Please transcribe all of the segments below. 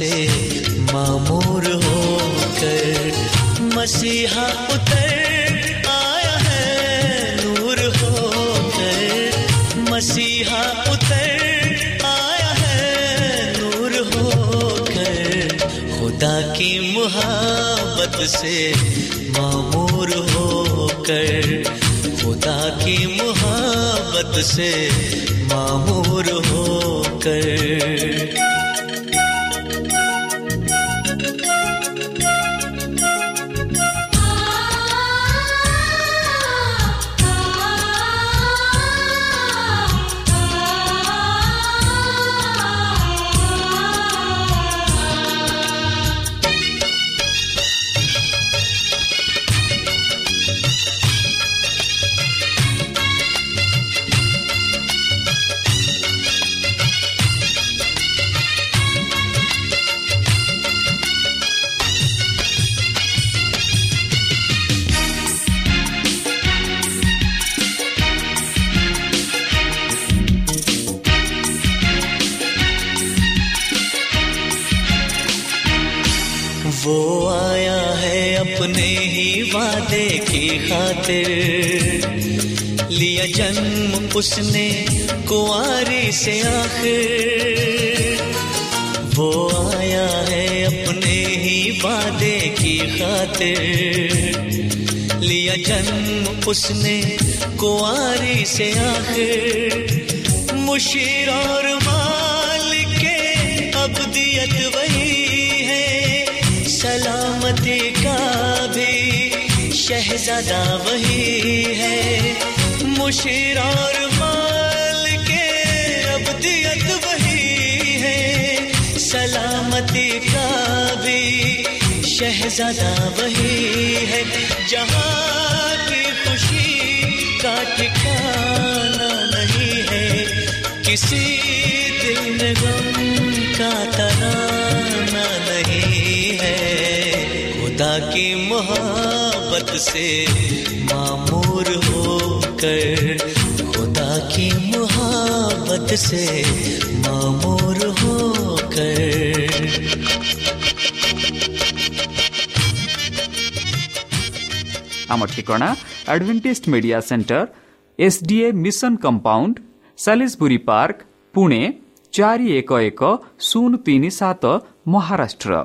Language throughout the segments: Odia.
से मामूर होकर मसीहा उतर आया है, नूर होकर मसीहा उतर आया है, नूर होकर खुदा की मोहब्बत से मामूर होकर खुदा की मोहब्बत से मामूर होकर वो आया है अपने ही वादे की खातिर। लिया जन्म उसने कुआरी से आखिर। वो आया है अपने ही वादे की खातिर। लिया जन्म उसने कुआरी से आखिर। मुशीर और माल के अबदियत वही सलामती का भी शहजादा वही है। मुशीर और माल के अबदियत वही है। सलामती का भी शहजादा वही है। जहाँ की खुशी का ठिकाना नहीं है, किसी दिल गम का मोहब्बत से मामूर होकर, खुदा की मोहब्बत से मामूर होकर। आम ठिकना Adventist media centre SDA mission compound Salisbury park Pune चार एक शून्य तीन सात, Maharashtra.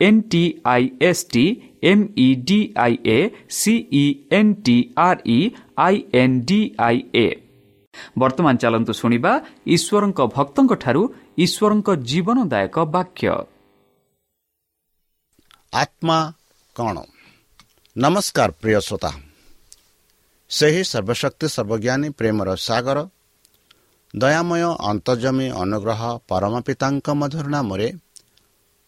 N T I S T M E D I A C E N T R E I N D I A ବର୍ତ୍ତମାନ ଚାଲନ୍ତୁ ଶୁଣିବା ଈଶ୍ୱରଙ୍କ ଭକ୍ତଙ୍କଠାରୁ ଈଶ୍ୱରଙ୍କ ଜୀବନଦାୟକ ବାକ୍ୟ ଆତ୍ମା କ'ଣ ନମସ୍କାର ପ୍ରିୟ ଶ୍ରୋତା ସେହି ସର୍ବଶକ୍ତି ସର୍ବଜ୍ଞାନୀ ପ୍ରେମର ସାଗର ଦୟାମୟ ଅନ୍ତର୍ଜମୀ ଅନୁଗ୍ରହ ପରମ ପିତାଙ୍କ ମଧୁର ନାମରେ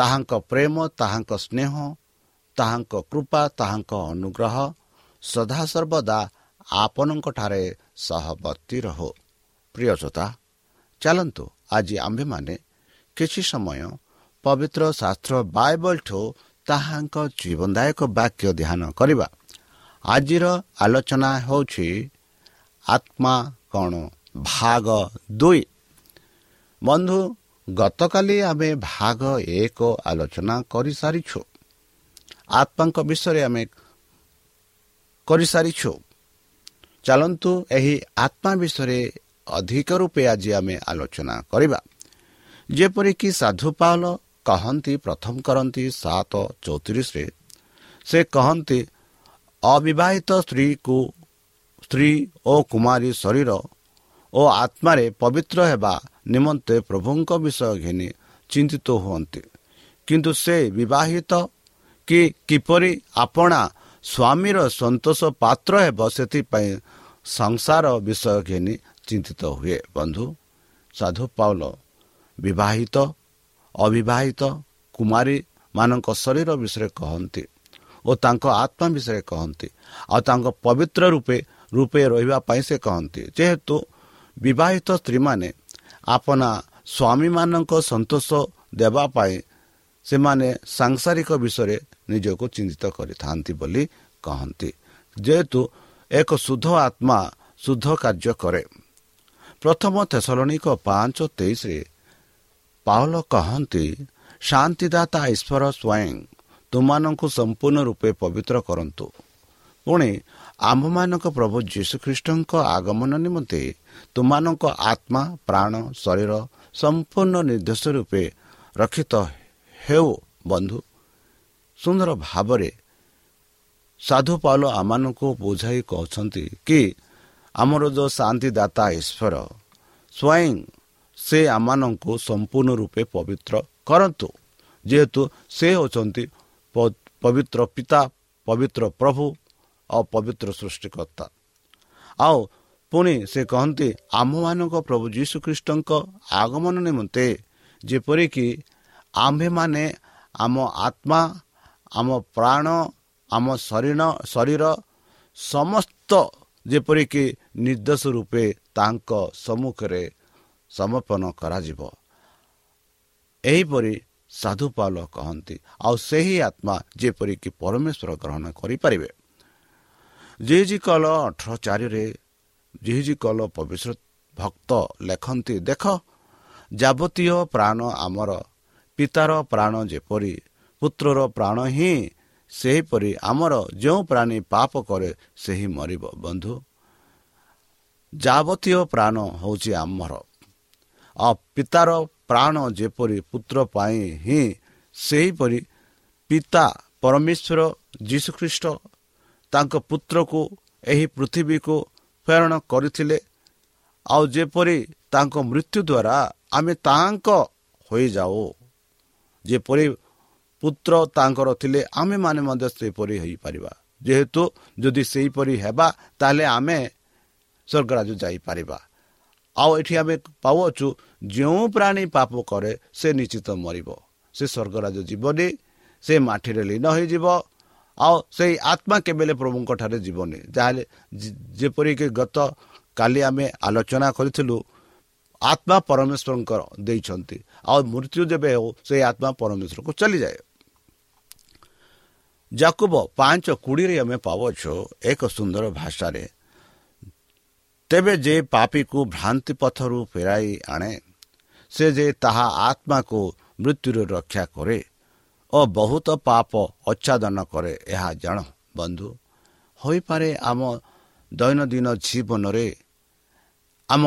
ତାହାଙ୍କ ପ୍ରେମ ତାହାଙ୍କ ସ୍ନେହ ତାହାଙ୍କ କୃପା ତାହାଙ୍କ ଅନୁଗ୍ରହ ସଦାସର୍ବଦା ଆପଣଙ୍କଠାରେ ସହବର୍ତ୍ତୀ ରହୁ। ପ୍ରିୟସୋତା ଚାଲନ୍ତୁ ଆଜି ଆମ୍ଭେମାନେ କିଛି ସମୟ ପବିତ୍ର ଶାସ୍ତ୍ର ବାଇବଲଠୁ ତାହାଙ୍କ ଜୀବନଦାୟକ ବାକ୍ୟ ଧ୍ୟାନ କରିବା। ଆଜିର ଆଲୋଚନା ହେଉଛି ଆତ୍ମା କ'ଣ ଭାଗ ଦୁଇ। ବନ୍ଧୁ ଗତକାଲି ଆମେ ଭାଗ ଏକ ଆଲୋଚନା କରିସାରିଛୁ। ଆତ୍ମାଙ୍କ ବିଷୟରେ ଆମେ କରିସାରିଛୁ। ଚାଲନ୍ତୁ ଏହି ଆତ୍ମା ବିଷୟରେ ଅଧିକ ରୂପେ ଆଜି ଆମେ ଆଲୋଚନା କରିବା। ଯେପରିକି ସାଧୁ ପାଲ କହନ୍ତି ପ୍ରଥମ କରନ୍ତି ସାତ ଚଉତିରିଶରେ ସେ କହନ୍ତି ଅବିବାହିତ ସ୍ତ୍ରୀକୁ ସ୍ତ୍ରୀ ଓ କୁମାରୀ ଶରୀର ଓ ଆତ୍ମାରେ ପବିତ୍ର ହେବା ନିମନ୍ତେ ପ୍ରଭୁଙ୍କ ବିଷୟ ଘେନି ଚିନ୍ତିତ ହୁଅନ୍ତି। କିନ୍ତୁ ସେ ବିବାହିତ କି କିପରି ଆପଣା ସ୍ୱାମୀର ସନ୍ତୋଷ ପାତ୍ର ହେବ ସେଥିପାଇଁ ସଂସାର ବିଷୟ ଘେନି ଚିନ୍ତିତ ହୁଏ। ବନ୍ଧୁ ସାଧୁ ପାଉଲ ବିବାହିତ ଅବିବାହିତ କୁମାରୀମାନଙ୍କ ଶରୀର ବିଷୟରେ କହନ୍ତି ଓ ତାଙ୍କ ଆତ୍ମା ବିଷୟରେ କହନ୍ତି ଆଉ ତାଙ୍କ ପବିତ୍ର ରୂପେ ରୂପେ ରହିବା ପାଇଁ ସେ କହନ୍ତି। ଯେହେତୁ ବିବାହିତ ସ୍ତ୍ରୀମାନେ ଆପଣା ସ୍ୱାମୀମାନଙ୍କ ସନ୍ତୋଷ ଦେବା ପାଇଁ ସେମାନେ ସାଂସାରିକ ବିଷୟରେ ନିଜକୁ ଚିନ୍ତିତ କରିଥାନ୍ତି ବୋଲି କହନ୍ତି। ଯେହେତୁ ଏକ ଶୁଦ୍ଧ ଆତ୍ମା ଶୁଦ୍ଧ କାର୍ଯ୍ୟ କରେ। ପ୍ରଥମ ତେସଲଣିକ ପାଞ୍ଚ ତେଇଶରେ ପାଉଲ କହନ୍ତି ଶାନ୍ତିଦାତା ଈଶ୍ୱର ସ୍ୱୟଂ ତୁମମାନଙ୍କୁ ସମ୍ପୂର୍ଣ୍ଣ ରୂପେ ପବିତ୍ର କରନ୍ତୁ। ପୁଣି ଆମ୍ଭମାନଙ୍କ ପ୍ରଭୁ ଯୀଶୁଖ୍ରୀଷ୍ଟଙ୍କ ଆଗମନ ନିମନ୍ତେ ତୁମମାନଙ୍କ ଆତ୍ମା ପ୍ରାଣ ଶରୀର ସମ୍ପୂର୍ଣ୍ଣ ନିର୍ଦ୍ଦେଶ ରୂପେ ରକ୍ଷିତ ହେଉ ବନ୍ଧୁ। ସୁନ୍ଦର ଭାବରେ ସାଧୁ ପାଲ ଆମମାନଙ୍କୁ ବୁଝାଇ କହୁଛନ୍ତି କି ଆମର ଯେଉଁ ଶାନ୍ତିଦାତା ଈଶ୍ୱର ସ୍ୱୟଂ ସେ ଆମମାନଙ୍କୁ ସମ୍ପୂର୍ଣ୍ଣ ରୂପେ ପବିତ୍ର କରନ୍ତୁ। ଯେହେତୁ ସେ ହେଉଛନ୍ତି ପବିତ୍ର ପିତା ପବିତ୍ର ପ୍ରଭୁ ଆଉ ପବିତ୍ର ସୃଷ୍ଟିକର୍ତ୍ତା। ଆଉ ପୁଣି ସେ କହନ୍ତି ଆମ୍ଭମାନଙ୍କ ପ୍ରଭୁ ଯୀଶୁଖ୍ରୀଷ୍ଟଙ୍କ ଆଗମନ ନିମନ୍ତେ ଯେପରିକି ଆମ୍ଭେମାନେ ଆମ ଆତ୍ମା ଆମ ପ୍ରାଣ ଆମ ଶରୀର ଶରୀର ସମସ୍ତ ଯେପରିକି ନିର୍ଦ୍ଦେଶ ରୂପେ ତାଙ୍କ ସମ୍ମୁଖରେ ସମର୍ପଣ କରାଯିବ। ଏହିପରି ସାଧୁପାଲ କହନ୍ତି ଆଉ ସେହି ଆତ୍ମା ଯେପରିକି ପରମେଶ୍ୱର ଗ୍ରହଣ କରିପାରିବେ। ଜିଜି କଲ ଅଠର ଚାରିରେ ଜିଜି କଲ ପବିତ୍ର ଭକ୍ତ ଲେଖନ୍ତି ଦେଖ ଯାବତୀୟ ପ୍ରାଣ ଆମର ପିତାର ପ୍ରାଣ ଯେପରି ପୁତ୍ରର ପ୍ରାଣ ହିଁ ସେହିପରି ଆମର ଯେଉଁ ପ୍ରାଣୀ ପାପ କରେ ସେହି ମରିବ। ବନ୍ଧୁ ଯାବତୀୟ ପ୍ରାଣ ହେଉଛି ଆମର। ପିତାର ପ୍ରାଣ ଯେପରି ପୁତ୍ର ପାଇଁ ହିଁ ସେହିପରି ପିତା ପରମେଶ୍ୱର ଯୀଶୁଖ୍ରୀଷ୍ଟ ତାଙ୍କ ପୁତ୍ରକୁ ଏହି ପୃଥିବୀକୁ ପ୍ରେରଣ କରିଥିଲେ। ଆଉ ଯେପରି ତାଙ୍କ ମୃତ୍ୟୁ ଦ୍ୱାରା ଆମେ ତାଙ୍କ ହୋଇଯାଉ ଯେପରି ପୁତ୍ର ତାଙ୍କର ଥିଲେ ଆମେମାନେ ମଧ୍ୟ ସେପରି ହୋଇପାରିବା। ଯେହେତୁ ଯଦି ସେହିପରି ହେବା ତାହେଲେ ଆମେ ସ୍ୱର୍ଗରାଜ ଯାଇପାରିବା। ଆଉ ଏଠି ଆମେ ପାଉଅଛୁ ଯେଉଁ ପ୍ରାଣୀ ପାପ କରେ ସେ ନିଶ୍ଚିତ ମରିବ। ସେ ସ୍ୱର୍ଗରାଜ ଯିବନି ସେ ମାଟିରେ ଲୀନ ହୋଇଯିବ ଆଉ ସେଇ ଆତ୍ମା କେବେ ପ୍ରଭୁଙ୍କ ଠାରେ ଯିବନି ଯାହେଲେ ଯେପରିକି ଗତ କାଲି ଆମେ ଆଲୋଚନା କରିଥିଲୁ ଆତ୍ମା ପରମେଶ୍ୱରଙ୍କର ଦେଇଛନ୍ତି। ଆଉ ମୃତ୍ୟୁ ଯେବେ ହେଉ ସେଇ ଆତ୍ମା ପରମେଶ୍ୱରକୁ ଚାଲିଯାଏ। ଯାକୁବ ପାଞ୍ଚ କୋଡ଼ିଏରେ ଆମେ ପାଉଛୁ ଏକ ସୁନ୍ଦର ଭାଷାରେ। ତେବେ ଯେ ପାପିକୁ ଭ୍ରାନ୍ତି ପଥରୁ ଫେରାଇ ଆଣେ ସେ ଯେ ତାହା ଆତ୍ମାକୁ ମୃତ୍ୟୁରୁ ରକ୍ଷା କରେ ଓ ବହୁତ ପାପ ଆଚ୍ଛାଦନ କରେ ଏହା ଜାଣ ବନ୍ଧୁ। ହୋଇପାରେ ଆମ ଦୈନନ୍ଦିନ ଜୀବନରେ ଆମ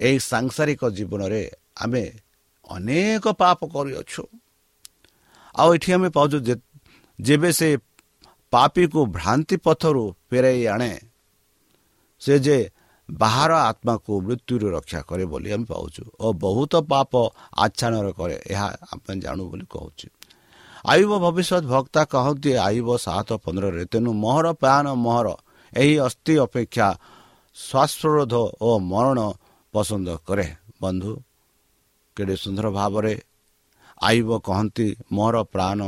ଏହି ସାଂସାରିକ ଜୀବନରେ ଆମେ ଅନେକ ପାପ କରିଅଛୁ। ଆଉ ଏଠି ଆମେ ପାଉଛୁ ଯେବେ ସେ ପାପିକୁ ଭ୍ରାନ୍ତି ପଥରୁ ଫେରାଇ ଆଣେ ସେ ଯେ ବାହାର ଆତ୍ମାକୁ ମୃତ୍ୟୁରୁ ରକ୍ଷା କରେ ବୋଲି ଆମେ ପାଉଛୁ। ଓ ବହୁତ ପାପ ଆଚ୍ଛାନର କରେ ଏହା ଆମେ ଜାଣୁ ବୋଲି କହୁଛୁ। ଆୟୁବ ଭବିଷ୍ୟତ ଭକ୍ତା କହନ୍ତି ଆୟୁବ ସାତ ପନ୍ଦରରେ ତେଣୁ ମୋହର ପ୍ରାଣ ମୋହର ଏହି ଅସ୍ଥି ଅପେକ୍ଷା ଶ୍ୱାସରୋଧ ଓ ମରଣ ପସନ୍ଦ କରେ ବନ୍ଧୁ କେଡ଼େ ସୁନ୍ଦର ଭାବରେ ଆୟୁବ କହନ୍ତି ମୋର ପ୍ରାଣ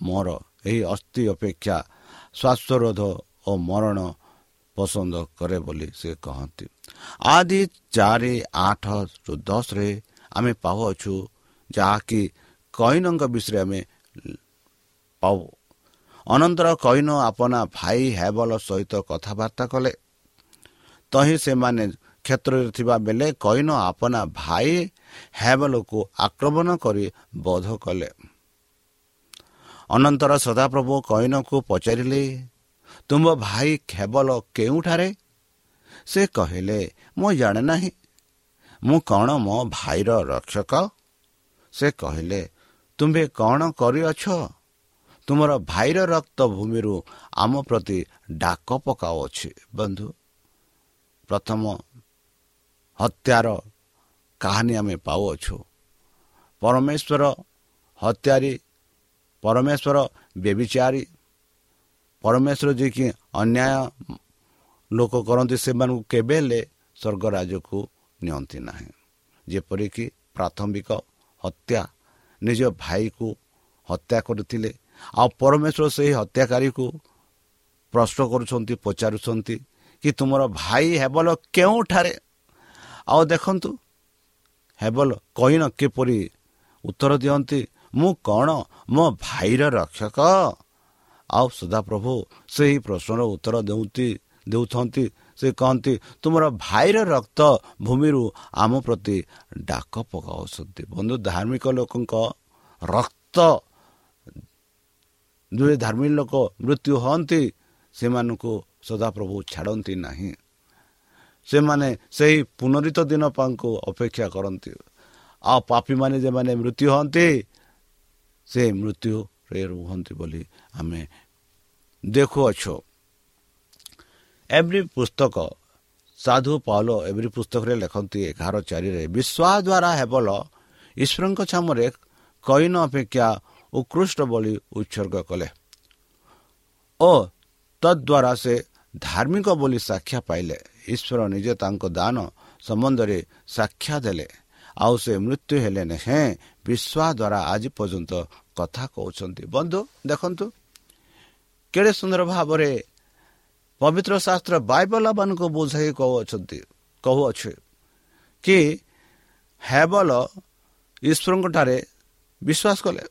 ମୋର ଏହି ଅସ୍ଥି ଅପେକ୍ଷା ଶ୍ୱାସରୋଧ ଓ ମରଣ ପସନ୍ଦ କରେ ବୋଲି ସେ କହନ୍ତି ଆଦି ଚାରି ଆଠ ଦଶରେ ଆମେ ପାଉଅଛୁ ଯାହାକି କୈନଙ୍କ ବିଷୟରେ ଆମେ ପାଉ। ଅନନ୍ତର କୈନ ଆପଣା ଭାଇ ହେବଲ ସହିତ କଥାବାର୍ତ୍ତା କଲେ। ତହିଁ ସେମାନେ କ୍ଷେତ୍ରରେ ଥିବା ବେଳେ କୈନ ଆପଣା ଭାଇ ହେବଲକୁ ଆକ୍ରମଣ କରି ବୋଧ କଲେ। ଅନନ୍ତର ସଦାପ୍ରଭୁ କୈନକୁ ପଚାରିଲେ ତୁମ ଭାଇ ଖେବଲ କେଉଁଠାରେ? ସେ କହିଲେ ମୁଁ ଜାଣେ ନାହିଁ। ମୁଁ କ'ଣ ମୋ ଭାଇର ରକ୍ଷକ? ସେ କହିଲେ ତୁମ୍ଭେ କ'ଣ କରିଅଛ? ତୁମର ଭାଇର ରକ୍ତ ଭୂମିରୁ ଆମ ପ୍ରତି ଡାକ ପକାଉଅଛି। ବନ୍ଧୁ ପ୍ରଥମ ହତ୍ୟାର କାହାଣୀ ଆମେ ପାଉଅଛୁ। ପରମେଶ୍ୱର ହତ୍ୟାରୀ ପରମେଶ୍ୱର ବେବିଚାରୀ ପରମେଶ୍ୱର ଯିଏକି ଅନ୍ୟାୟ ଲୋକ କରନ୍ତି ସେମାନଙ୍କୁ କେବେ ହେଲେ ସ୍ୱର୍ଗରାଜକୁ ନିଅନ୍ତି ନାହିଁ। ଯେପରିକି ପ୍ରାଥମିକ ହତ୍ୟା ନିଜ ଭାଇକୁ ହତ୍ୟା କରିଥିଲେ ଆଉ ପରମେଶ୍ୱର ସେହି ହତ୍ୟାକାରୀକୁ ପ୍ରଶ୍ନ କରୁଛନ୍ତି ପଚାରୁଛନ୍ତି କି ତୁମର ଭାଇ ହେବଲ କେଉଁଠାରେ? ଆଉ ଦେଖନ୍ତୁ ହେବଲ କହିନ କିପରି ଉତ୍ତର ଦିଅନ୍ତି ମୁଁ କ'ଣ ମୋ ଭାଇର ରକ୍ଷକ? ଆଉ ସଦାପ୍ରଭୁ ସେହି ପ୍ରଶ୍ନର ଉତ୍ତର ଦେଉନ୍ତି ଦେଉଛନ୍ତି ସେ କହନ୍ତି ତୁମର ଭାଇର ରକ୍ତ ଭୂମିରୁ ଆମ ପ୍ରତି ଡାକ ପକାଉଛନ୍ତି। ବନ୍ଧୁ ଧାର୍ମିକ ଲୋକଙ୍କ ରକ୍ତ ଦୁଇ ଧାର୍ମିକ ଲୋକ ମୃତ୍ୟୁ ହୁଅନ୍ତି ସେମାନଙ୍କୁ ସଦାପ୍ରଭୁ ଛାଡ଼ନ୍ତି ନାହିଁ। ସେମାନେ ସେହି ପୁନରିତ ଦିନ ପାଙ୍କୁ ଅପେକ୍ଷା କରନ୍ତି। ଆଉ ପାପୀମାନେ ଯେମାନେ ମୃତ୍ୟୁ ହୁଅନ୍ତି ସେ ମୃତ୍ୟୁରେ ରୁହନ୍ତି ବୋଲି ଆମେ ଦେଖୁଅଛୁ। ଏଭ୍ରି ପୁସ୍ତକ ସାଧୁ ପାଉଲ ଏଭ୍ରି ପୁସ୍ତକରେ ଲେଖନ୍ତି ଏଗାର ଚାରିରେ ବିଶ୍ୱାସ ଦ୍ୱାରା ହେବଲ ଈଶ୍ୱରଙ୍କ ଛାମରେ କଇନ ଅପେକ୍ଷା ଉତ୍କୃଷ୍ଟ ବୋଲି ଉତ୍ସର୍ଗ କଲେ ଓ ତଦ୍ୱାରା ସେ ଧାର୍ମିକ ବୋଲି ସାକ୍ଷା ପାଇଲେ ଈଶ୍ୱର ନିଜେ ତାଙ୍କ ଦାନ ସମ୍ବନ୍ଧରେ ସାକ୍ଷା ଦେଲେ ଆଉ ସେ ମୃତ୍ୟୁ ହେଲେ ହେଁ ବିଶ୍ୱାସ ଦ୍ୱାରା ଆଜି ପର୍ଯ୍ୟନ୍ତ କଥା କହୁଛନ୍ତି ବନ୍ଧୁ ଦେଖନ୍ତୁ କେଡ଼େ ସୁନ୍ଦର ଭାବରେ ପବିତ୍ର ଶାସ୍ତ୍ର ବାଇବଲମାନଙ୍କୁ ବୁଝାଇ କହୁଅଛନ୍ତି କହୁଅଛି କି ହେବଲ ଈଶ୍ୱରଙ୍କଠାରେ ବିଶ୍ୱାସ କଲେ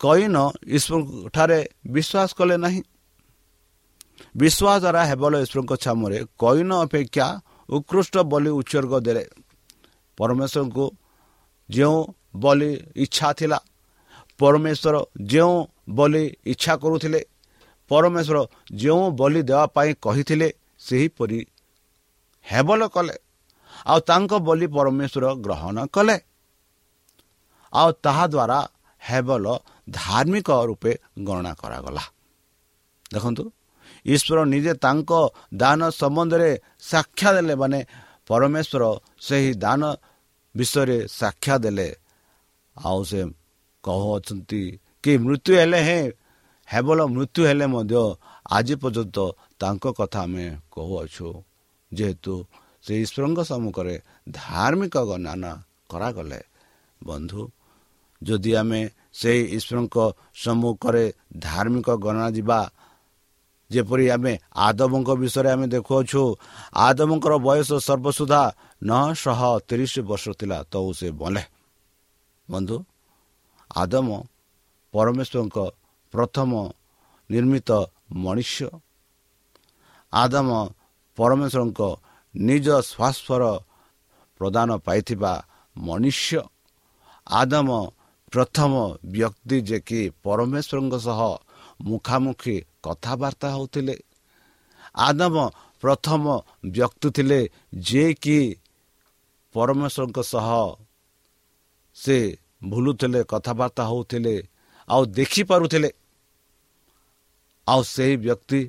କଇନ ଈଶ୍ୱରଙ୍କଠାରେ ବିଶ୍ୱାସ କଲେ ନାହିଁ। ବିଶ୍ୱାସ ଦ୍ୱାରା ହେବଲ ଈଶ୍ୱରଙ୍କ ଛାମରେ କଇନ ଅପେକ୍ଷା ଉତ୍କୃଷ୍ଟ ବୋଲି ଉତ୍ସର୍ଗ ଦେଲେ। ପରମେଶ୍ୱରଙ୍କୁ ଯେଉଁ ବୋଲି ଇଚ୍ଛା ଥିଲା ପରମେଶ୍ୱର ଯେଉଁ ବୋଲି ଇଚ୍ଛା କରୁଥିଲେ ପରମେଶ୍ୱର ଯେଉଁ ବଲି ଦେବା ପାଇଁ କହିଥିଲେ ସେହିପରି ହେବଲ କଲେ। ଆଉ ତାଙ୍କ ବୋଲି ପରମେଶ୍ୱର ଗ୍ରହଣ କଲେ। ଆଉ ତାହା ଦ୍ୱାରା ହେବଲ ଧାର୍ମିକ ରୂପେ ଗଣନା କରାଗଲା। ଦେଖନ୍ତୁ ଈଶ୍ୱର ନିଜେ ତାଙ୍କ ଦାନ ସମ୍ବନ୍ଧରେ ସାକ୍ଷା ଦେଲେ ମାନେ ପରମେଶ୍ୱର ସେହି ଦାନ ବିଷୟରେ ସାକ୍ଷା ଦେଲେ। ଆଉ ସେ କହୁଅଛନ୍ତି କି ମୃତ୍ୟୁ ହେଲେ ହେଁ ହେବଲ ମୃତ୍ୟୁ ହେଲେ ମଧ୍ୟ ଆଜି ପର୍ଯ୍ୟନ୍ତ ତାଙ୍କ କଥା ଆମେ କହୁଅଛୁ। ଯେହେତୁ ସେ ଈଶ୍ୱରଙ୍କ ସମ୍ମୁଖରେ ଧାର୍ମିକ ଗଣନା କରାଗଲେ। ବନ୍ଧୁ ଯଦି ଆମେ ସେହି ଈଶ୍ୱରଙ୍କ ସମ୍ମୁଖରେ ଧାର୍ମିକ ଗଣନା ଯିବା। ଯେପରି ଆମେ ଆଦବଙ୍କ ବିଷୟରେ ଆମେ ଦେଖୁଅଛୁ ଆଦବଙ୍କର ବୟସ ସର୍ବସୁଦ୍ଧା ନଅଶହ ତିରିଶ ବର୍ଷ ଥିଲା ତ ସେ ବଲେ। ବନ୍ଧୁ ଆଦମ ପରମେଶ୍ୱରଙ୍କ ପ୍ରଥମ ନିର୍ମିତ ମଣିଷ ଆଦମ ପରମେଶ୍ୱରଙ୍କ ନିଜ ଶ୍ୱାସର ପ୍ରଦାନ ପାଇଥିବା ମନୁଷ୍ୟ ଆଦମ ପ୍ରଥମ ବ୍ୟକ୍ତି ଯେ କି ପରମେଶ୍ୱରଙ୍କ ସହ ମୁଖାମୁଖି କଥାବାର୍ତ୍ତା ହେଉଥିଲେ ଆଦମ ପ୍ରଥମ ବ୍ୟକ୍ତି ଥିଲେ ଯିଏକି ପରମେଶ୍ୱରଙ୍କ ସହ ସେ ଭୁଲୁଥିଲେ କଥାବାର୍ତ୍ତା ହେଉଥିଲେ ଆଉ ଦେଖିପାରୁଥିଲେ। ଆଉ ସେହି ବ୍ୟକ୍ତି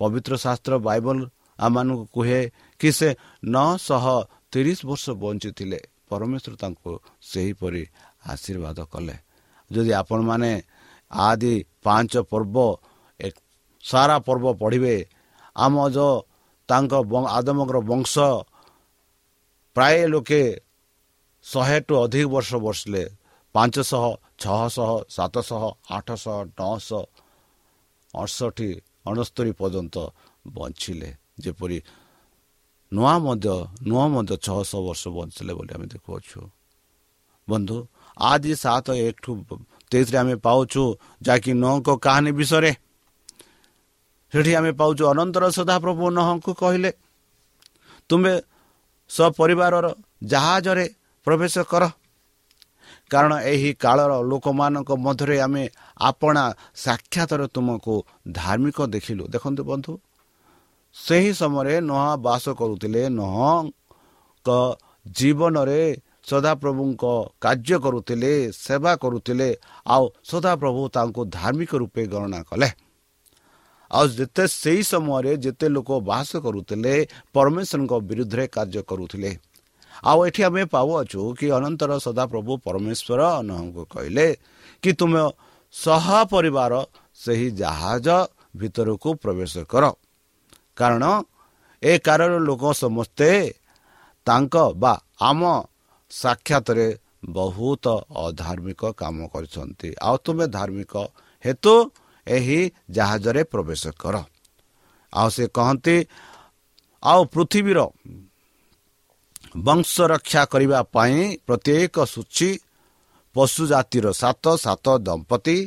ପବିତ୍ର ଶାସ୍ତ୍ର ବାଇବଲ ଆମମାନଙ୍କୁ କୁହେ କି ସେ ନଅଶହ ତିରିଶ ବର୍ଷ ବଞ୍ଚିଥିଲେ। ପରମେଶ୍ୱର ତାଙ୍କୁ ସେହିପରି ଆଶୀର୍ବାଦ କଲେ। ଯଦି ଆପଣମାନେ ଆଦି ପାଞ୍ଚ ପର୍ବ ସାରା ପର୍ବ ପଢ଼ିବେ ଆମ ଯେଉଁ ତାଙ୍କ ଆଦମଙ୍କର ବଂଶ ପ୍ରାୟ ଲୋକେ ଶହେଠୁ ଅଧିକ ବର୍ଷ ବସିଲେ। ପାଞ୍ଚଶହ ଛଅଶହ ସାତଶହ ଆଠଶହ ନଅଶହ ଅଠଷଠି ଅଣସ୍ତରୀ ପର୍ଯ୍ୟନ୍ତ ବଞ୍ଚିଲେ। ଯେପରି ନୂଆ ମଧ୍ୟ ନୂଆ ମଧ୍ୟ ଛଅଶହ ବର୍ଷ ବଞ୍ଚିଲେ ବୋଲି ଆମେ ଦେଖୁଅଛୁ। ବନ୍ଧୁ ଆଜି ସାତ ଏକଠୁ ତେଇଶରେ ଆମେ ପାଉଛୁ ଯାହାକି ନଅଙ୍କ କାହାଣୀ ବିଷୟରେ ସେଠି ଆମେ ପାଉଛୁ ଅନନ୍ତର ସଦାପ୍ରଭୁ ନହଙ୍କୁ କହିଲେ ତୁମେ ସପରିବାରର ଜାହାଜରେ ପ୍ରବେଶ କର କାରଣ ଏହି କାଳର ଲୋକମାନଙ୍କ ମଧ୍ୟରେ ଆମେ ଆପଣା ସାକ୍ଷାତରେ ତୁମକୁ ଧାର୍ମିକ ଦେଖିଲୁ ଦେଖନ୍ତୁ ବନ୍ଧୁ ସେହି ସମୟରେ ନୂଆ ବାସ କରୁଥିଲେ ନହଙ୍କ ଜୀବନରେ ସଦାପ୍ରଭୁଙ୍କ କାର୍ଯ୍ୟ କରୁଥିଲେ ସେବା କରୁଥିଲେ ଆଉ ସଦାପ୍ରଭୁ ତାଙ୍କୁ ଧାର୍ମିକ ରୂପେ ଗଣନା କଲେ। ଆଉ ଯେତେ ସେହି ସମୟରେ ଯେତେ ଲୋକ ବାସ କରୁଥିଲେ ପରମେଶ୍ୱରଙ୍କ ବିରୁଦ୍ଧରେ କାର୍ଯ୍ୟ କରୁଥିଲେ। ଆଉ ଏଠି ଆମେ ପାଉଅଛୁ କି ଅନନ୍ତର ସଦାପ୍ରଭୁ ପରମେଶ୍ୱର ନହଙ୍କୁ କହିଲେ କି ତୁମେ ସହ ପରିବାର ସେହି ଜାହାଜ ଭିତରକୁ ପ୍ରବେଶ କର। କାରଣ ଏ କାରଣ ଲୋକ ସମସ୍ତେ ତାଙ୍କ ବା ଆମ ସାକ୍ଷାତରେ ବହୁତ ଅଧାର୍ମିକ କାମ କରିଛନ୍ତି। ଆଉ ତୁମେ ଧାର୍ମିକ ହେତୁ ଏହି ଜାହାଜରେ ପ୍ରବେଶ କର। ଆଉ ସେ କହନ୍ତି ଆଉ ପୃଥିବୀର ବଂଶ ରକ୍ଷା କରିବା ପାଇଁ ପ୍ରତ୍ୟେକ ସୂଚୀ ପଶୁ ଜାତିର ସାତ ସାତ ଦମ୍ପତି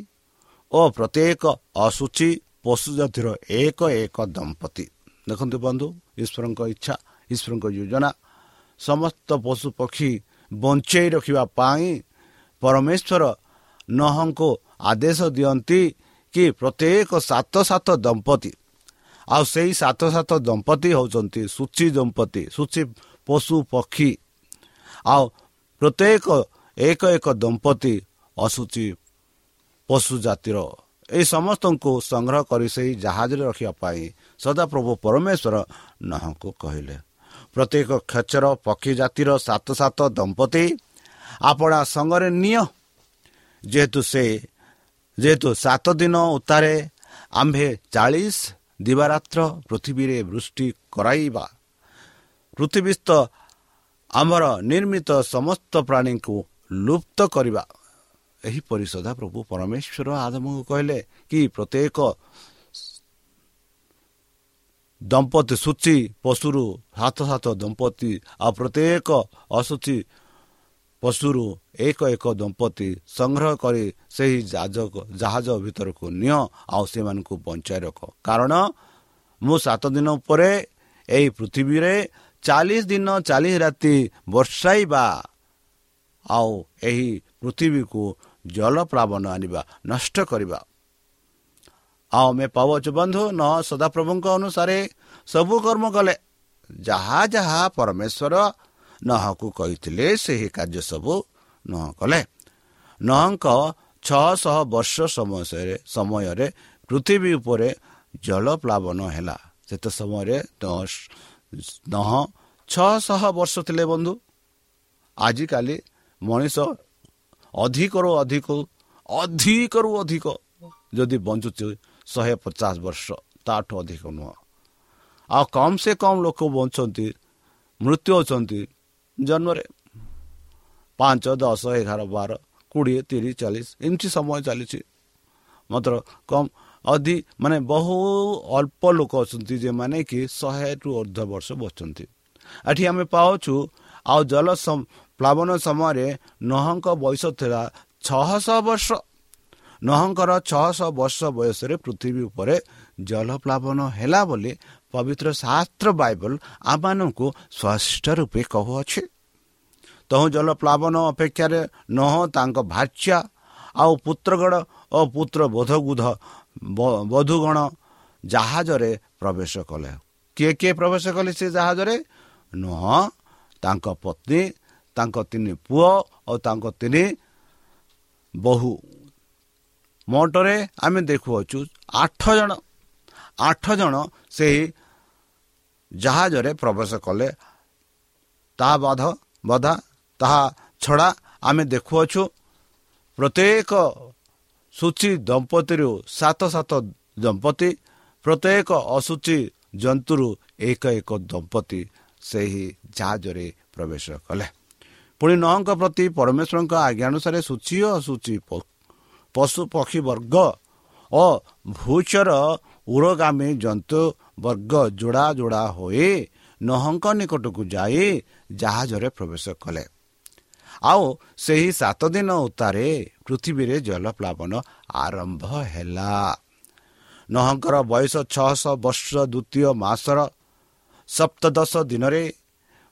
ଓ ପ୍ରତ୍ୟେକ ଅସୂଚୀ ପଶୁ ଜାତିର ଏକ ଏକ ଦମ୍ପତି। ଦେଖନ୍ତୁ ବନ୍ଧୁ ଈଶ୍ୱରଙ୍କ ଇଚ୍ଛା ଈଶ୍ୱରଙ୍କ ଯୋଜନା ସମସ୍ତ ପଶୁ ପକ୍ଷୀ ବଞ୍ଚେଇ ରଖିବା ପାଇଁ ପରମେଶ୍ୱର ନହଙ୍କୁ ଆଦେଶ ଦିଅନ୍ତି କି ପ୍ରତ୍ୟେକ ସାତ ସାତ ଦମ୍ପତି। ଆଉ ସେଇ ସାତ ସାତ ଦମ୍ପତି ହେଉଛନ୍ତି ସୂଚୀ ଦମ୍ପତି ସୂଚୀ ପଶୁ ପକ୍ଷୀ। ଆଉ ପ୍ରତ୍ୟେକ ଏକ ଏକ ଦମ୍ପତି ଅସୁଚି ପଶୁ ଜାତିର। ଏହି ସମସ୍ତଙ୍କୁ ସଂଗ୍ରହ କରି ସେହି ଜାହାଜରେ ରଖିବା ପାଇଁ ସଦାପ୍ରଭୁ ପରମେଶ୍ୱର ନହଙ୍କୁ କହିଲେ। ପ୍ରତ୍ୟେକ କ୍ଷେତ୍ର ପକ୍ଷୀ ଜାତିର ସାତ ସାତ ଦମ୍ପତି ଆପଣା ସଙ୍ଗରେ ନିଅ। ଯେହେତୁ ସେ ଯେହେତୁ ସାତ ଦିନ ଉତ୍ତାରେ ଆମ୍ଭେ ଚାଳିଶ ଦିବାରାତ୍ର ପୃଥିବୀରେ ବୃଷ୍ଟି କରାଇବା। ପୃଥିବୀସ୍ଥ ଆମର ନିର୍ମିତ ସମସ୍ତ ପ୍ରାଣୀଙ୍କୁ ଲୁପ୍ତ କରିବା। ଏହିପରି ସଦାପ୍ରଭୁ ପରମେଶ୍ୱର ଆଦମଙ୍କୁ କହିଲେ କି ପ୍ରତ୍ୟେକ ଦମ୍ପତି ସୂଚୀ ପଶୁରୁ ହାତ ହାତ ଦମ୍ପତି ଆଉ ପ୍ରତ୍ୟେକ ଅଶୁଚି ପଶୁରୁ ଏକ ଏକ ଦମ୍ପତି ସଂଗ୍ରହ କରି ସେହି ଜାହାଜ ଭିତରକୁ ନିଅ ଆଉ ସେମାନଙ୍କୁ ବଞ୍ଚାଇ ରଖ। କାରଣ ମୁଁ ସାତ ଦିନ ପରେ ଏହି ପୃଥିବୀରେ ଚାଳିଶ ଦିନ ଚାଳିଶ ରାତି ବର୍ଷାଇବା ଆଉ ଏହି ପୃଥିବୀକୁ ଜଳପ୍ଲାବନ ଆଣିବା ନଷ୍ଟ କରିବା ଆଉ ଆମେ ପାଉଛୁ ବନ୍ଧୁ ନ ସଦାପ୍ରଭୁଙ୍କ ଅନୁସାରେ ସବୁ କର୍ମ କଲେ। ଯାହା ଯାହା ପରମେଶ୍ୱର ନହକୁ କହିଥିଲେ ସେହି କାର୍ଯ୍ୟ ସବୁ ନହ କଲେ। ନହଙ୍କ ଛଅଶହ ବର୍ଷ ସମୟରେ ସମୟରେ ପୃଥିବୀ ଉପରେ ଜଳପ୍ଲାବନ ହେଲା। ସେତେ ସମୟରେ ନହ ଛଅଶହ ବର୍ଷ ଥିଲେ ବନ୍ଧୁ। ଆଜିକାଲି ମଣିଷ ଅଧିକରୁ ଅଧିକ ଅଧିକରୁ ଅଧିକ ଯଦି ବଞ୍ଚୁଛି ଶହେ ପଚାଶ ବର୍ଷ ତାଠୁ ଅଧିକ ନୁହଁ ଆଉ କମ୍ ସେ କମ୍ ଲୋକ ବଞ୍ଚନ୍ତି ମୃତ୍ୟୁ ହେଉଛନ୍ତି ଜନ୍ମରେ ପାଞ୍ଚ ଦଶ ଏଗାର ବାର କୋଡ଼ିଏ ତିରିଶ ଚାଳିଶ ଏମିତି ସମୟ ଚାଲିଛି ମାତ୍ର କମ୍ ଅଧି ମାନେ ବହୁ ଅଳ୍ପ ଲୋକ ଅଛନ୍ତି ଯେମାନେ କି ଶହେରୁ ଅର୍ଦ୍ଧ ବର୍ଷ ବଞ୍ଚନ୍ତି ଏଠି ଆମେ ପାଉଛୁ ଆଉ ଜଳ ପ୍ଲାବନ ସମୟରେ ନହଙ୍କ ବୟସ ଥିଲା ଛଅଶହ ବର୍ଷ ନହଙ୍କର ଛଅଶହ ବର୍ଷ ବୟସରେ ପୃଥିବୀ ଉପରେ ଜଳପ୍ଲାବନ ହେଲା ବୋଲି ପବିତ୍ର ଶାସ୍ତ୍ର ବାଇବଲ ଆମମାନଙ୍କୁ ସ୍ପଷ୍ଟ ରୂପେ କହୁଅଛି। ତହୁଁ ଜଳପ୍ଲାବନ ଅପେକ୍ଷାରେ ନହ ତାଙ୍କ ଭାଷ୍ୟା ଆଉ ପୁତ୍ରଗଡ଼ ଓ ପୁତ୍ର ବୋଧଗୁଧ ବଧୂଗଣ ଜାହାଜରେ ପ୍ରବେଶ କଲେ। କିଏ କିଏ ପ୍ରବେଶ କଲେ ସେ ଜାହାଜରେ? ନୁହଁ ତାଙ୍କ ପତ୍ନୀ ତାଙ୍କ ତିନି ପୁଅ ଓ ତାଙ୍କ ତିନି ବୋହୂ। ମୋଟରେ ଆମେ ଦେଖୁଅଛୁ ଆଠ ଜଣ ଆଠ ଜଣ ସେହି ଜାହାଜରେ ପ୍ରବେଶ କଲେ। ତାହା ବାଧ ବଧା ତାହା ଛଡ଼ା ଆମେ ଦେଖୁଅଛୁ ପ୍ରତ୍ୟେକ ସୂଚୀ ଦମ୍ପତିରୁ ସାତ ସାତ ଦମ୍ପତି ପ୍ରତ୍ୟେକ ଅସୂଚୀ ଜନ୍ତୁରୁ ଏକ ଏକ ଦମ୍ପତି ସେହି ଜାହାଜରେ ପ୍ରବେଶ କଲେ। ପୁଣି ନଅଙ୍କ ପ୍ରତି ପରମେଶ୍ୱରଙ୍କ ଆଜ୍ଞା ଅନୁସାରେ ସୂଚୀ ଓ ଅସୂଚୀ ପ- ପଶୁ ପକ୍ଷୀ ବର୍ଗ ଓ ଭୂଚର ଉରଗାମୀ ଜନ୍ତୁ ବର୍ଗ ଯୋଡ଼ା ଯୋଡ଼ା ହୋଇ ନହଙ୍କ ନିକଟକୁ ଯାଇ ଜାହାଜରେ ପ୍ରବେଶ କଲେ। ଆଉ ସେହି ସାତ ଦିନ ଉତ୍ତାରେ ପୃଥିବୀରେ ଜଳପ୍ଲାବନ ଆରମ୍ଭ ହେଲା। ନହଙ୍କର ବୟସ ଛଅଶହ ବର୍ଷ ଦ୍ୱିତୀୟ ମାସର ସପ୍ତଦଶ ଦିନରେ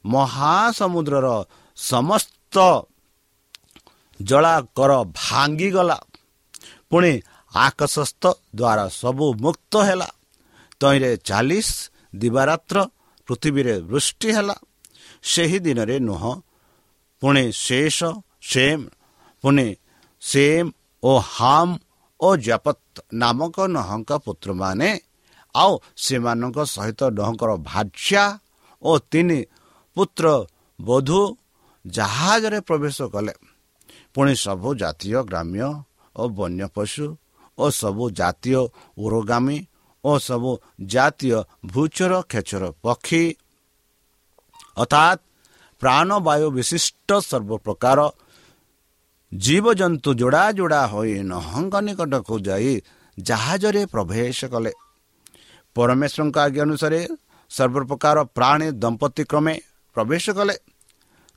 ମହାସମୁଦ୍ରର ସମସ୍ତ ଜଳାକର ଭାଙ୍ଗିଗଲା। ପୁଣି ଆକାଶସ୍ଥ ଦ୍ୱାରା ସବୁ ମୁକ୍ତ ହେଲା। ତହିଁରେ ଚାଳିଶ ଦିବାରାତ୍ର ପୃଥିବୀରେ ବୃଷ୍ଟି ହେଲା। ସେହି ଦିନରେ ନୁହଁ ପୁଣି ଶେଷ ସେମ୍ ପୁଣି ସେମ୍ ଓ ହାମ୍ ଓ ଜପତ ନାମକ ନହଙ୍କ ପୁତ୍ରମାନେ ଆଉ ସେମାନଙ୍କ ସହିତ ନହଙ୍କର ଭାଜ୍ୟା ଓ ତିନି ପୁତ୍ର ବଧୂ ଜାହାଜରେ ପ୍ରବେଶ କଲେ। ପୁଣି ସବୁ ଜାତୀୟ ଗ୍ରାମ୍ୟ ଓ ବନ୍ୟ ପଶୁ ଓ ସବୁ ଜାତୀୟ ଉରୋଗାମୀ ଓ ସବୁ ଜାତୀୟ ଭୂଚର ଖେଚର ପକ୍ଷୀ ଅର୍ଥାତ୍ ପ୍ରାଣବାୟୁ ବିଶିଷ୍ଟ ସର୍ବପ୍ରକାର ଜୀବଜନ୍ତୁ ଯୋଡ଼ା ଯୋଡ଼ା ହୋଇ ନହଙ୍କ ନିକଟକୁ ଯାଇ ଜାହାଜରେ ପ୍ରବେଶ କଲେ। ପରମେଶ୍ୱରଙ୍କ ଆଜ୍ଞା ଅନୁସାରେ ସର୍ବପ୍ରକାର ପ୍ରାଣୀ ଦମ୍ପତି କ୍ରମେ ପ୍ରବେଶ କଲେ।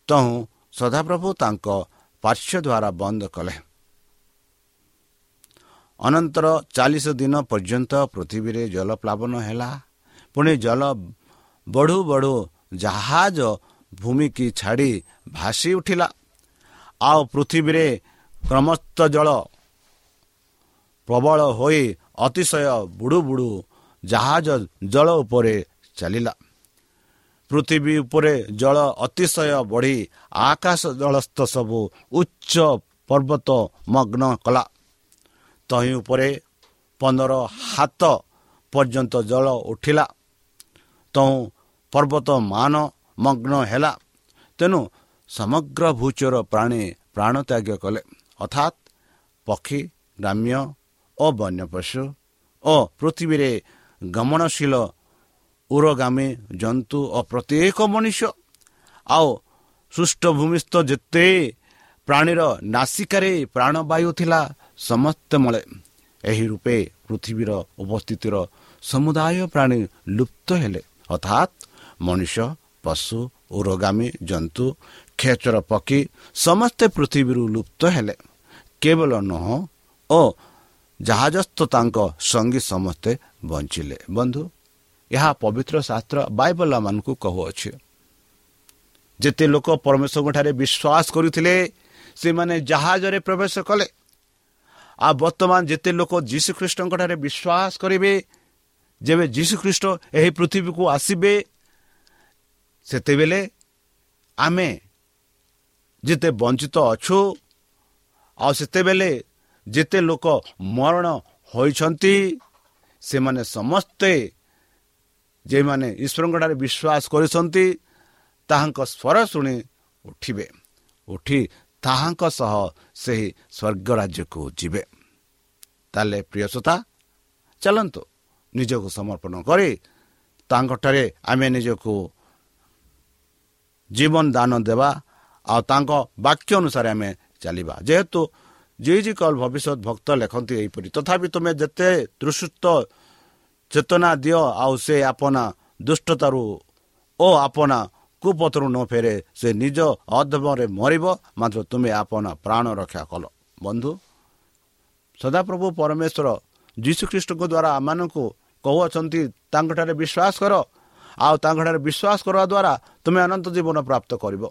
ତହୁଁ ସଦାପ୍ରଭୁ ତାଙ୍କ ପାର୍ଶ୍ୱ ଦ୍ୱାରା ବନ୍ଦ କଲେ। ଅନନ୍ତର ଚାଳିଶ ଦିନ ପର୍ଯ୍ୟନ୍ତ ପୃଥିବୀରେ ଜଳପ୍ଲାବନ ହେଲା। ପୁଣି ଜଳ ବଢ଼ୁ ବଢ଼ୁ ଜାହାଜ ଭୂମିକି ଛାଡ଼ି ଭାସି ଉଠିଲା। ଆଉ ପୃଥିବୀରେ କ୍ରମସ୍ତ ଜଳ ପ୍ରବଳ ହୋଇ ଅତିଶୟ ବୁଡ଼ୁ ବୁଡ଼ୁ ଜାହାଜ ଜଳ ଉପରେ ଚାଲିଲା। ପୃଥିବୀ ଉପରେ ଜଳ ଅତିଶୟ ବଢ଼ି ଆକାଶ ଜଳସ୍ଥ ସବୁ ଉଚ୍ଚ ପର୍ବତ ମଗ୍ନ କଲା। ତହିଁ ଉପରେ ପନ୍ଦର ହାତ ପର୍ଯ୍ୟନ୍ତ ଜଳ ଉଠିଲା। ତହୁଁ ପର୍ବତ ମାନ ମଗ୍ନ ହେଲା। ତେଣୁ ସମଗ୍ର ଭୂଚର ପ୍ରାଣୀ ପ୍ରାଣତ୍ୟାଗ କଲେ। ଅର୍ଥାତ୍ ପକ୍ଷୀ ଗ୍ରାମ୍ୟ ଓ ବନ୍ୟପଶୁ ଓ ପୃଥିବୀରେ ଗମନଶୀଳ ଉରଗାମୀ ଜନ୍ତୁ ଓ ପ୍ରତ୍ୟେକ ମଣିଷ ଆଉ ସୁଷ୍ଠ ଭୂମିସ୍ଥ ଯେତେ ପ୍ରାଣୀର ନାସିକାରେ ପ୍ରାଣବାୟୁ ଥିଲା ସମସ୍ତେ ମଳେ ଏହି ରୂପେ ପୃଥିବୀର ଉପସ୍ଥିତିର ସମୁଦାୟ ପ୍ରାଣୀ ଲୁପ୍ତ ହେଲେ ଅର୍ଥାତ୍ ମଣିଷ ପଶୁ ଉରଗାମୀ ଜନ୍ତୁ ଖେଚର ପକ୍ଷୀ ସମସ୍ତେ ପୃଥିବୀରୁ ଲୁପ୍ତ ହେଲେ କେବଳ ନୁହଁ ଓ ଜାହାଜସ୍ଥ ତାଙ୍କ ସଙ୍ଗୀ ସମସ୍ତେ ବଞ୍ଚିଲେ ବନ୍ଧୁ ଏହା ପବିତ୍ର ଶାସ୍ତ୍ର ବାଇବଲମାନଙ୍କୁ କହୁଅଛି ଯେତେ ଲୋକ ପରମେଶ୍ୱରଙ୍କଠାରେ ବିଶ୍ୱାସ କରୁଥିଲେ ସେମାନେ ଜାହାଜରେ ପ୍ରବେଶ କଲେ ଆଉ ବର୍ତ୍ତମାନ ଯେତେ ଲୋକ ଯୀଶୁଖ୍ରୀଷ୍ଟଙ୍କଠାରେ ବିଶ୍ୱାସ କରିବେ ଯେବେ ଯୀଶୁଖ୍ରୀଷ୍ଟ ଏହି ପୃଥିବୀକୁ ଆସିବେ ସେତେବେଳେ ଆମେ ଯେତେ ବଞ୍ଚିତ ଅଛୁ ଆଉ ସେତେବେଳେ ଯେତେ ଲୋକ ମରଣ ହୋଇଛନ୍ତି ସେମାନେ ସମସ୍ତେ ଯେଉଁମାନେ ଈଶ୍ୱରଙ୍କଠାରେ ବିଶ୍ୱାସ କରିଛନ୍ତି ତାହାଙ୍କ ସ୍ୱର ଶୁଣି ଉଠିବେ। ଉଠି ତାହାଙ୍କ ସହ ସେହି ସ୍ୱର୍ଗ ରାଜ୍ୟକୁ ଯିବେ। ତାହେଲେ ପ୍ରିୟସତା ଚାଲନ୍ତୁ ନିଜକୁ ସମର୍ପଣ କରି ତାଙ୍କଠାରେ ଆମେ ନିଜକୁ ଜୀବନ ଦାନ ଦେବା ଆଉ ତାଙ୍କ ବାକ୍ୟ ଅନୁସାରେ ଆମେ ଚାଲିବା। ଯେହେତୁ ଯେ ଯେ କଲ୍ ଭବିଷ୍ୟତ ଭକ୍ତ ଲେଖନ୍ତି ଏହିପରି ତଥାପି ତୁମେ ଯେତେ ଦୃଷ୍ଟ ଚେତନା ଦିଅ ଆଉ ସେ ଆପଣା ଦୁଷ୍ଟତାରୁ ଓ ଆପଣା କୁପଥରୁ ନ ଫେରେ ସେ ନିଜ ଅଧମରେ ମରିବ। ମାତ୍ର ତୁମେ ଆପଣା ପ୍ରାଣ ରକ୍ଷା କଲ। ବନ୍ଧୁ ସଦାପ୍ରଭୁ ପରମେଶ୍ୱର ଯୀଶୁଖ୍ରୀଷ୍ଟଙ୍କ ଦ୍ୱାରା ଆମମାନଙ୍କୁ କହୁଅଛନ୍ତି ତାଙ୍କଠାରେ ବିଶ୍ୱାସ କର। ଆଉ ତାଙ୍କଠାରେ ବିଶ୍ୱାସ କରିବା ଦ୍ୱାରା ତୁମେ ଅନନ୍ତ ଜୀବନ ପ୍ରାପ୍ତ କରିବ।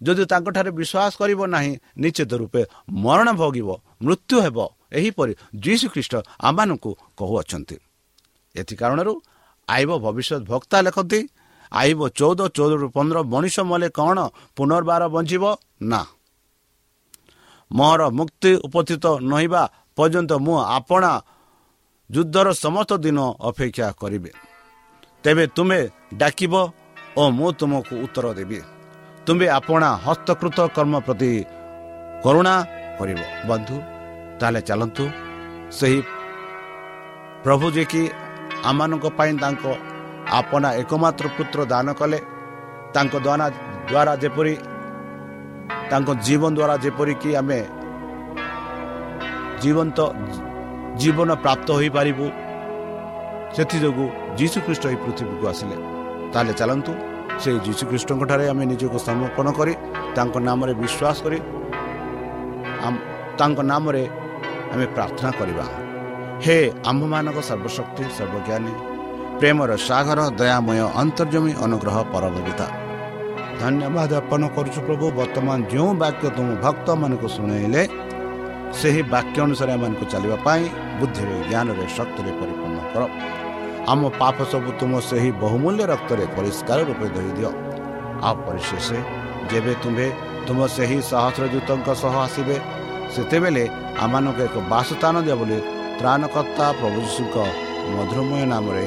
ଯଦି ତାଙ୍କଠାରେ ବିଶ୍ୱାସ କରିବ ନାହିଁ ନିଶ୍ଚିତ ରୂପେ ମରଣ ଭୋଗିବ ମୃତ୍ୟୁ ହେବ। ଏହିପରି ଯୀଶୁ ଖ୍ରୀଷ୍ଟ ଆମମାନଙ୍କୁ କହୁଅଛନ୍ତି। ଏଥି କାରଣରୁ ଆଇବ ଭବିଷ୍ୟତ ଭକ୍ତା ଲେଖନ୍ତି ଆଇବ ଚଉଦ ଚଉଦରୁ ପନ୍ଦର ମଣିଷ ମଲେ କ'ଣ ପୁନର୍ବାର ବଞ୍ଚିବ? ନା। ମୋର ମୁକ୍ତି ଉପସ୍ଥିତ ନହିବା ପର୍ଯ୍ୟନ୍ତ ମୁଁ ଆପଣା ଯୁଦ୍ଧର ସମସ୍ତ ଦିନ ଅପେକ୍ଷା କରିବେ। ତେବେ ତୁମେ ଡାକିବ ଓ ମୁଁ ତୁମକୁ ଉତ୍ତର ଦେବି। ତୁମେ ଆପଣା ହସ୍ତକୃତ କର୍ମ ପ୍ରତି କରୁଣା କରିବ। ବନ୍ଧୁ ତାହେଲେ ଚାଲନ୍ତୁ। ସେହି ପ୍ରଭୁ ଯିଏକି ଆମମାନଙ୍କ ପାଇଁ ତାଙ୍କ ଆପଣା ଏକମାତ୍ର ପୁତ୍ର ଦାନ କଲେ। ତାଙ୍କ ଦ୍ୱାରା ଦ୍ୱାରା ଯେପରି ତାଙ୍କ ଜୀବନ ଦ୍ୱାରା ଯେପରିକି ଆମେ ଜୀବନ୍ତ ଜୀବନ ପ୍ରାପ୍ତ ହୋଇପାରିବୁ ସେଥିଯୋଗୁଁ ଯୀଶୁଖ୍ରୀଷ୍ଟ ଏହି ପୃଥିବୀକୁ ଆସିଲେ। ତାହେଲେ ଚାଲନ୍ତୁ ସେହି ଯୀଶୁଖ୍ରୀଷ୍ଟଙ୍କଠାରେ ଆମେ ନିଜକୁ ସମର୍ପଣ କରି ତାଙ୍କ ନାମରେ ବିଶ୍ୱାସ କରି ତାଙ୍କ ନାମରେ ଆମେ ପ୍ରାର୍ଥନା କରିବା। ହେ ଆମ୍ଭମାନଙ୍କ ସର୍ବଶକ୍ତି ସର୍ବଜ୍ଞାନୀ ପ୍ରେମର ସାଗର ଦୟାମୟ ଅନ୍ତର୍ଜମୀ ଅନୁଗ୍ରହ ପରମବିତା ଧନ୍ୟବାଦ ଅର୍ପଣ କରୁଛୁ ପ୍ରଭୁ ବର୍ତ୍ତମାନ ଯେଉଁ ବାକ୍ୟ ତୁମ ଭକ୍ତମାନଙ୍କୁ ଶୁଣାଇଲେ ସେହି ବାକ୍ୟ ଅନୁସାରେ ଏମାନଙ୍କୁ ଚାଲିବା ପାଇଁ ବୁଦ୍ଧିରେ ଜ୍ଞାନରେ ଶକ୍ତିରେ ପରିପୂର୍ଣ୍ଣ କର। ଆମ ପାପ ସବୁ ତୁମ ସେହି ବହୁମୂଲ୍ୟ ରକ୍ତରେ ପରିଷ୍କାର ରୂପେ ଧୋଇଦିଅ। ଆଉ ପରିଶେଷ ଯେବେ ତୁମ୍ଭେ ତୁମ ସେହି ସହସ୍ରଦୂତଙ୍କ ସହ ଆସିବେ ସେତେବେଳେ ଆମମାନଙ୍କୁ ଏକ ବାସସ୍ଥାନ ଦିଅ ବୋଲି ତ୍ରାଣକର୍ତ୍ତା ପ୍ରଭୁ ଯୀଶୁଙ୍କ ମଧୁରମୟ ନାମରେ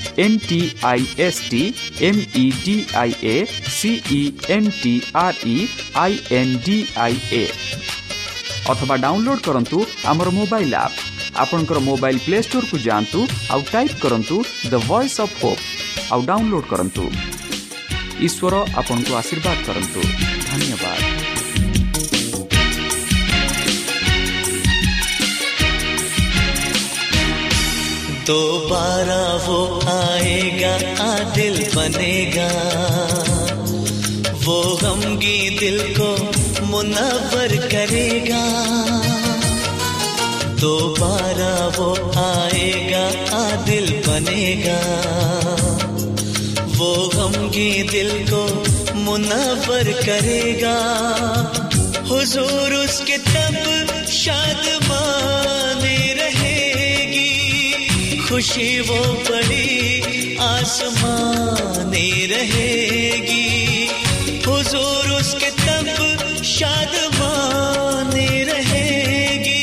V E N T I S T M E D I A C E N T R E I N D I A ଅଥବା ଡାଉନଲୋଡ୍ କରନ୍ତୁ ଆମର ମୋବାଇଲ୍ ଆପ୍ ଆପଣଙ୍କର ମୋବାଇଲ୍ ପ୍ଲେ ଷ୍ଟୋରକୁ ଯାଆନ୍ତୁ ଆଉ ଟାଇପ୍ କରନ୍ତୁ ଦ ଭଏସ୍ ଅଫ୍ ହୋପ୍ ଆଉ ଡାଉନଲୋଡ୍ କରନ୍ତୁ ଈଶ୍ୱର ଆପଣଙ୍କୁ ଆଶୀର୍ବାଦ କରନ୍ତୁ ଧନ୍ୟବାଦ दोबारा वो आएगा, आदिल बनेगा। वो गमगी दिल को मुनवर करेगा। दोबारा वो आएगा, आदिल बनेगा। वो गमगी दिल को मुनवर करेगा। हुजूर उसके तब शाद खुशी वो बड़ी आसमाने रहेगी। हुजूर उसके तब शाद माने रहेगी।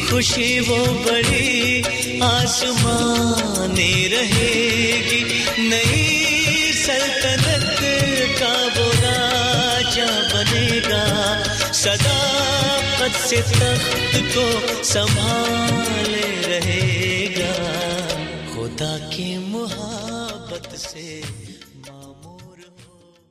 खुशी वो बड़ी आसमाने रहेगी। नई सल्तनत का वो राजा बनेगा। सदाकत से तख्त को संभाले रहेगा। खुदा की मुहब्बत से।